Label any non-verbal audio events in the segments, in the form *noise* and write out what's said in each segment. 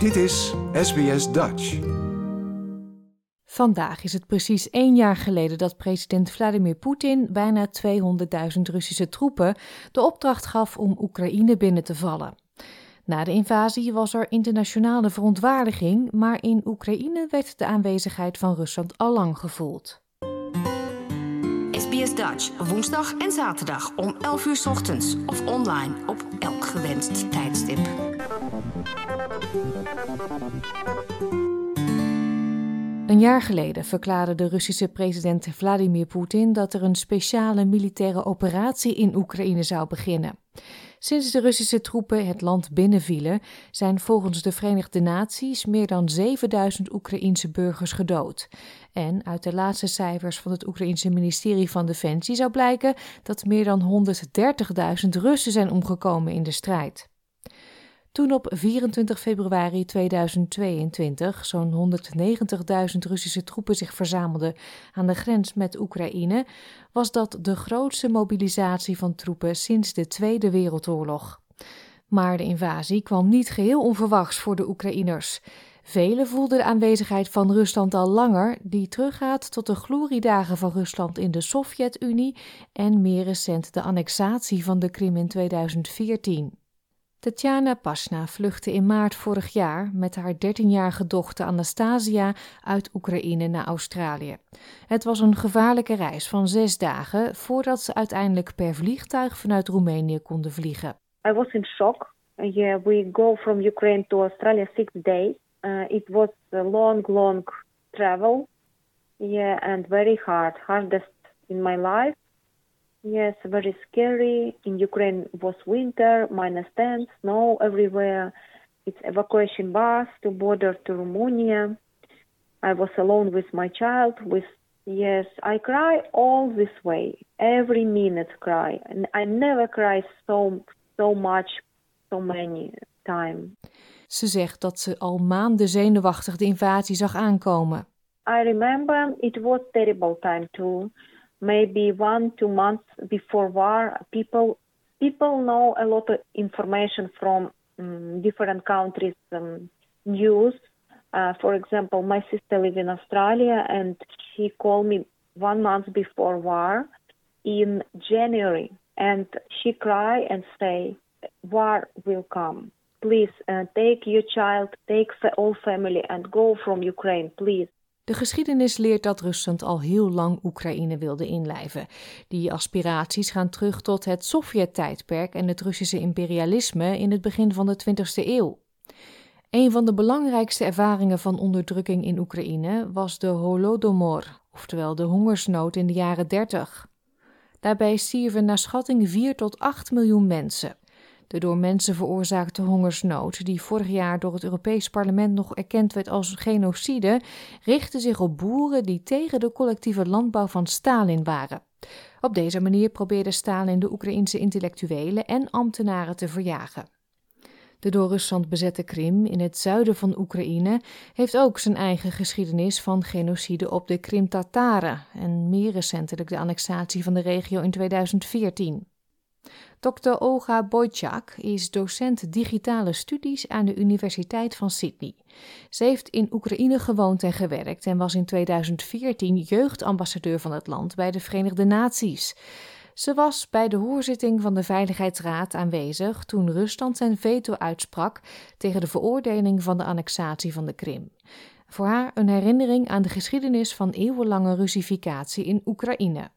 Dit is SBS Dutch. Vandaag is het precies één jaar geleden dat president Vladimir Poetin bijna 200.000 Russische troepen de opdracht gaf om Oekraïne binnen te vallen. Na de invasie was er internationale verontwaardiging, maar in Oekraïne werd de aanwezigheid van Rusland al lang gevoeld. SBS Dutch, woensdag en zaterdag om 11 uur 's ochtends of online op elk gewenst tijdstip. Een jaar geleden verklaarde de Russische president Vladimir Poetin dat er een speciale militaire operatie in Oekraïne zou beginnen. Sinds de Russische troepen het land binnenvielen, zijn volgens de Verenigde Naties meer dan 7000 Oekraïense burgers gedood. En uit de laatste cijfers van het Oekraïense ministerie van Defensie zou blijken dat meer dan 130.000 Russen zijn omgekomen in de strijd. Toen op 24 februari 2022 zo'n 190.000 Russische troepen zich verzamelden aan de grens met Oekraïne, was dat de grootste mobilisatie van troepen sinds de Tweede Wereldoorlog. Maar de invasie kwam niet geheel onverwachts voor de Oekraïners. Velen voelden de aanwezigheid van Rusland al langer, die teruggaat tot de gloriedagen van Rusland in de Sovjet-Unie en meer recent de annexatie van de Krim in 2014. Tatjana Pasna vluchtte in maart vorig jaar met haar 13-jarige dochter Anastasia uit Oekraïne naar Australië. Het was een gevaarlijke reis van zes dagen voordat ze uiteindelijk per vliegtuig vanuit Roemenië konden vliegen. I was in shock. Yeah, we go from Ukraine to Australia six days. Uh, it was a long, long travel. Yeah, and very hard, hardest in my life. Yes, very scary. In Ukraine was winter, minus 10, snow everywhere. It's evacuation bus to border to Romania. I was alone with my child. With yes, I cry all this way. Every minute cry, and I never cry so so much, so many time. Ze zegt dat ze al maanden zenuwachtig de invasie zag aankomen. I remember it was terrible time too. Maybe one two months before war people people know a lot of information from um, different countries um, news. Uh, for example my sister lives in australia and she called me one month before war in january and she cry and say war will come. Please uh, take your child take the whole family and go from ukraine please De geschiedenis leert dat Rusland al heel lang Oekraïne wilde inlijven. Die aspiraties gaan terug tot het Sovjet-tijdperk en het Russische imperialisme in het begin van de 20e eeuw. Een van de belangrijkste ervaringen van onderdrukking in Oekraïne was de Holodomor, oftewel de hongersnood in de jaren 30. Daarbij stierven naar schatting 4 tot 8 miljoen mensen. De door mensen veroorzaakte hongersnood, die vorig jaar door het Europees Parlement nog erkend werd als genocide, richtte zich op boeren die tegen de collectieve landbouw van Stalin waren. Op deze manier probeerde Stalin de Oekraïense intellectuelen en ambtenaren te verjagen. De door Rusland bezette Krim in het zuiden van Oekraïne heeft ook zijn eigen geschiedenis van genocide op de Krim-Tataren en meer recentelijk de annexatie van de regio in 2014. Dr. Olga Bojczak is docent digitale studies aan de Universiteit van Sydney. Ze heeft in Oekraïne gewoond en gewerkt en was in 2014 jeugdambassadeur van het land bij de Verenigde Naties. Ze was bij de hoorzitting van de Veiligheidsraad aanwezig toen Rusland zijn veto uitsprak tegen de veroordeling van de annexatie van de Krim. Voor haar een herinnering aan de geschiedenis van eeuwenlange Russificatie in Oekraïne.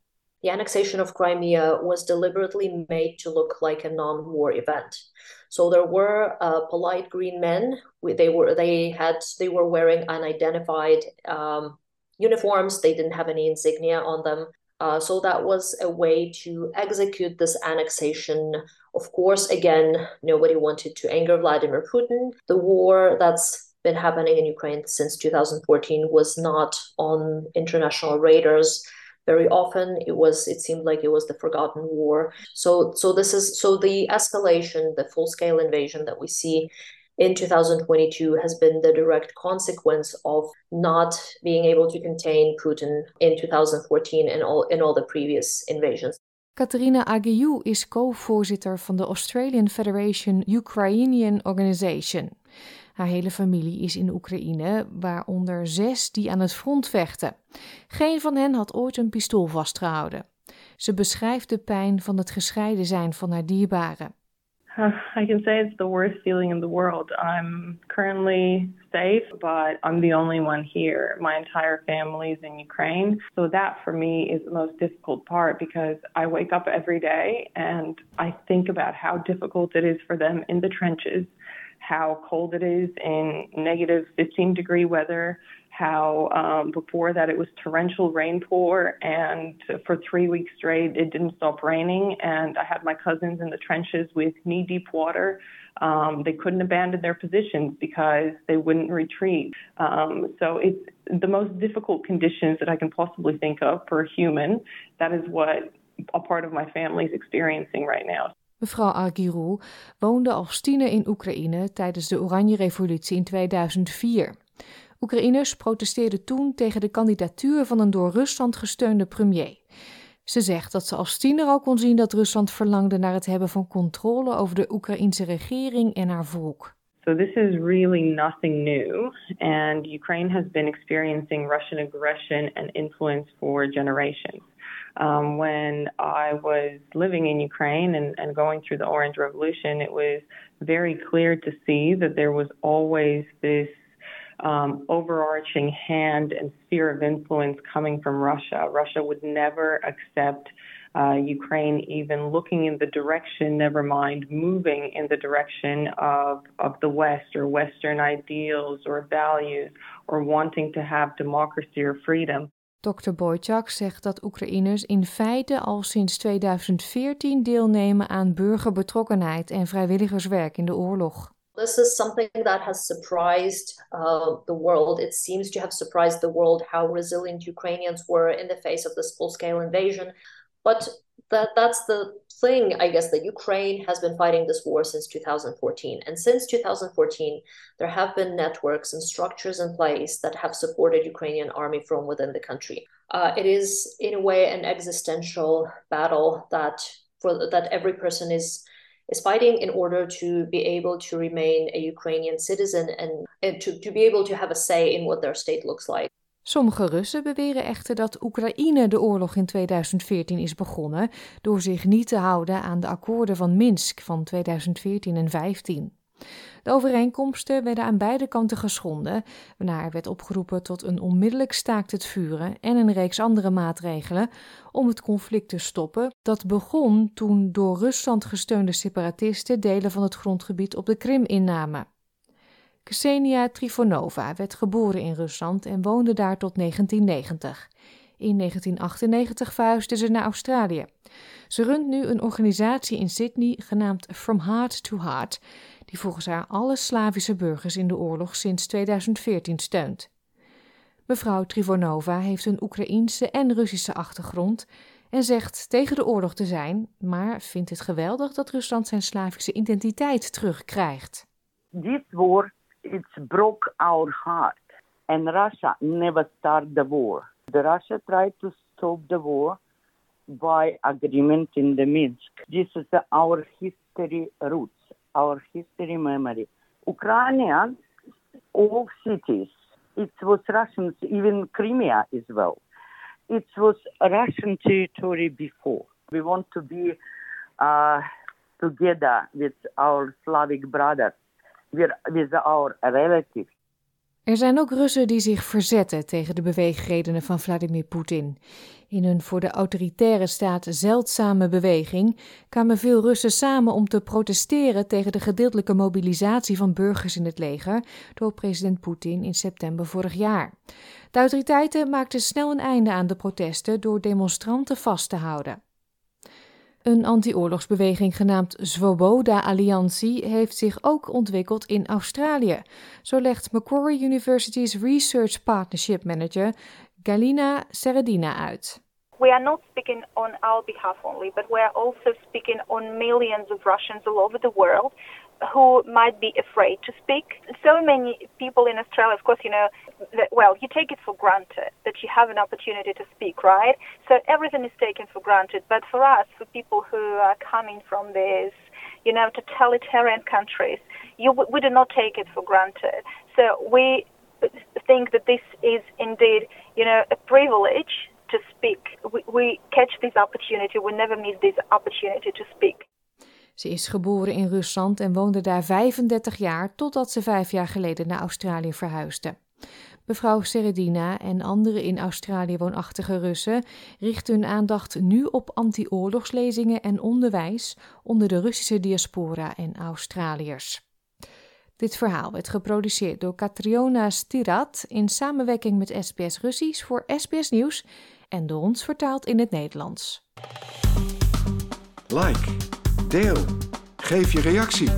The annexation of Crimea was deliberately made to look like a non-war event. So there were uh, polite green men. They were they had they were wearing unidentified um, uniforms. They didn't have any insignia on them. Uh, so that was a way to execute this annexation. Of course, again, nobody wanted to anger Vladimir Putin. The war that's been happening in Ukraine since 2014 was not on international radars very often it was it seemed like it was the forgotten war so so this is so the escalation the full scale invasion that we see in 2022 has been the direct consequence of not being able to contain Putin in 2014 and all in all the previous invasions. Katerina Agiou is co-voorzitter van de Australian Federation Ukrainian Organization. Haar hele familie is in Oekraïne, waaronder zes die aan het front vechten. Geen van hen had ooit een pistool vastgehouden. Ze beschrijft de pijn van het gescheiden zijn van haar dierbaren. *sighs* I can say it's the worst feeling in the world. I'm currently safe, but I'm the only one here. My entire family is in Ukraine. So that for me is the most difficult part because I wake up every day and I think about how difficult it is for them in the trenches, how cold it is in negative 15 degree weather, how um, before that it was torrential rainpour, and for three weeks straight it didn't stop raining. And I had my cousins in the trenches with knee deep water. Um, they couldn't abandon their positions because they wouldn't retreat. Um, so it's the most difficult conditions that I can possibly think of for a human. That is what a part of my family is experiencing right now. Mevrouw Argirou woonde als tiener in Oekraïne tijdens de Oranje Revolutie in 2004. Oekraïners protesteerden toen tegen de kandidatuur van een door Rusland gesteunde premier. Ze zegt dat ze als tiener al kon zien dat Rusland verlangde naar het hebben van controle over de Oekraïnse regering en haar volk. So this is really nothing new, and Ukraine has been experiencing Russian aggression and influence for generations. Um, when I was living in Ukraine and, and going through the Orange Revolution, it was very clear to see that there was always this um, overarching hand and sphere of influence coming from Russia. Russia would never accept uh, Ukraine even looking in the direction, never mind moving in the direction of, of the West or Western ideals or values or wanting to have democracy or freedom. Dr. Boychak zegt dat Oekraïners in feite al sinds 2014 deelnemen aan burgerbetrokkenheid en vrijwilligerswerk in de oorlog. This is something that has surprised uh, the world. It seems to have surprised the world how resilient Ukrainians were in the face of this full scale invasion. But that, that's the thing, I guess, that Ukraine has been fighting this war since 2014. And since 2014, there have been networks and structures in place that have supported Ukrainian army from within the country. Uh, it is, in a way, an existential battle that for that every person is is fighting in order to be able to remain a Ukrainian citizen and, and to, to be able to have a say in what their state looks like. Sommige Russen beweren echter dat Oekraïne de oorlog in 2014 is begonnen door zich niet te houden aan de akkoorden van Minsk van 2014 en 15. De overeenkomsten werden aan beide kanten geschonden, waarna er werd opgeroepen tot een onmiddellijk staakt het vuren en een reeks andere maatregelen om het conflict te stoppen. Dat begon toen door Rusland gesteunde separatisten delen van het grondgebied op de Krim innamen. Ksenia Trifonova werd geboren in Rusland en woonde daar tot 1990. In 1998 verhuisde ze naar Australië. Ze runt nu een organisatie in Sydney genaamd From Heart to Heart, die volgens haar alle Slavische burgers in de oorlog sinds 2014 steunt. Mevrouw Trivonova heeft een Oekraïense en Russische achtergrond en zegt tegen de oorlog te zijn, maar vindt het geweldig dat Rusland zijn Slavische identiteit terugkrijgt. This war it's broke our heart and Russia never started the war. The Russia tried to stop the war by agreement in the Minsk. This is our history roots our history memory. Ukrainian, all cities, it was Russians, even Crimea as well. It was Russian territory before. We want to be uh, together with our Slavic brothers, Er zijn ook Russen die zich verzetten tegen de beweegredenen van Vladimir Poetin. In een voor de autoritaire staat zeldzame beweging kwamen veel Russen samen om te protesteren tegen de gedeeltelijke mobilisatie van burgers in het leger door president Poetin in september vorig jaar. De autoriteiten maakten snel een einde aan de protesten door demonstranten vast te houden. Een anti-oorlogsbeweging genaamd Svoboda Alliantie heeft zich ook ontwikkeld in Australië. Zo legt Macquarie University's Research Partnership Manager Galina Seredina uit. We are not speaking on our behalf only, but we are also speaking on millions of Russians all over the world who might be afraid to speak. So many people in Australia, of course, you know, that, well, you take it for granted that you have an opportunity to speak, right? So everything is taken for granted. But for us, for people who are coming from these, you know, totalitarian countries, you, we do not take it for granted. So we think that this is indeed, you know, a privilege to speak. We, we catch this opportunity. We never miss this opportunity to speak. Ze is geboren in Rusland en woonde daar 35 jaar totdat ze vijf jaar geleden naar Australië verhuisde. Mevrouw Seredina en andere in Australië woonachtige Russen richten hun aandacht nu op anti-oorlogslezingen en onderwijs onder de Russische diaspora en Australiërs. Dit verhaal werd geproduceerd door Katriona Stirat in samenwerking met SBS Russisch voor SBS Nieuws en door ons vertaald in het Nederlands. Like, deel, geef je reactie.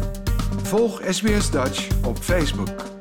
Volg SBS Dutch op Facebook.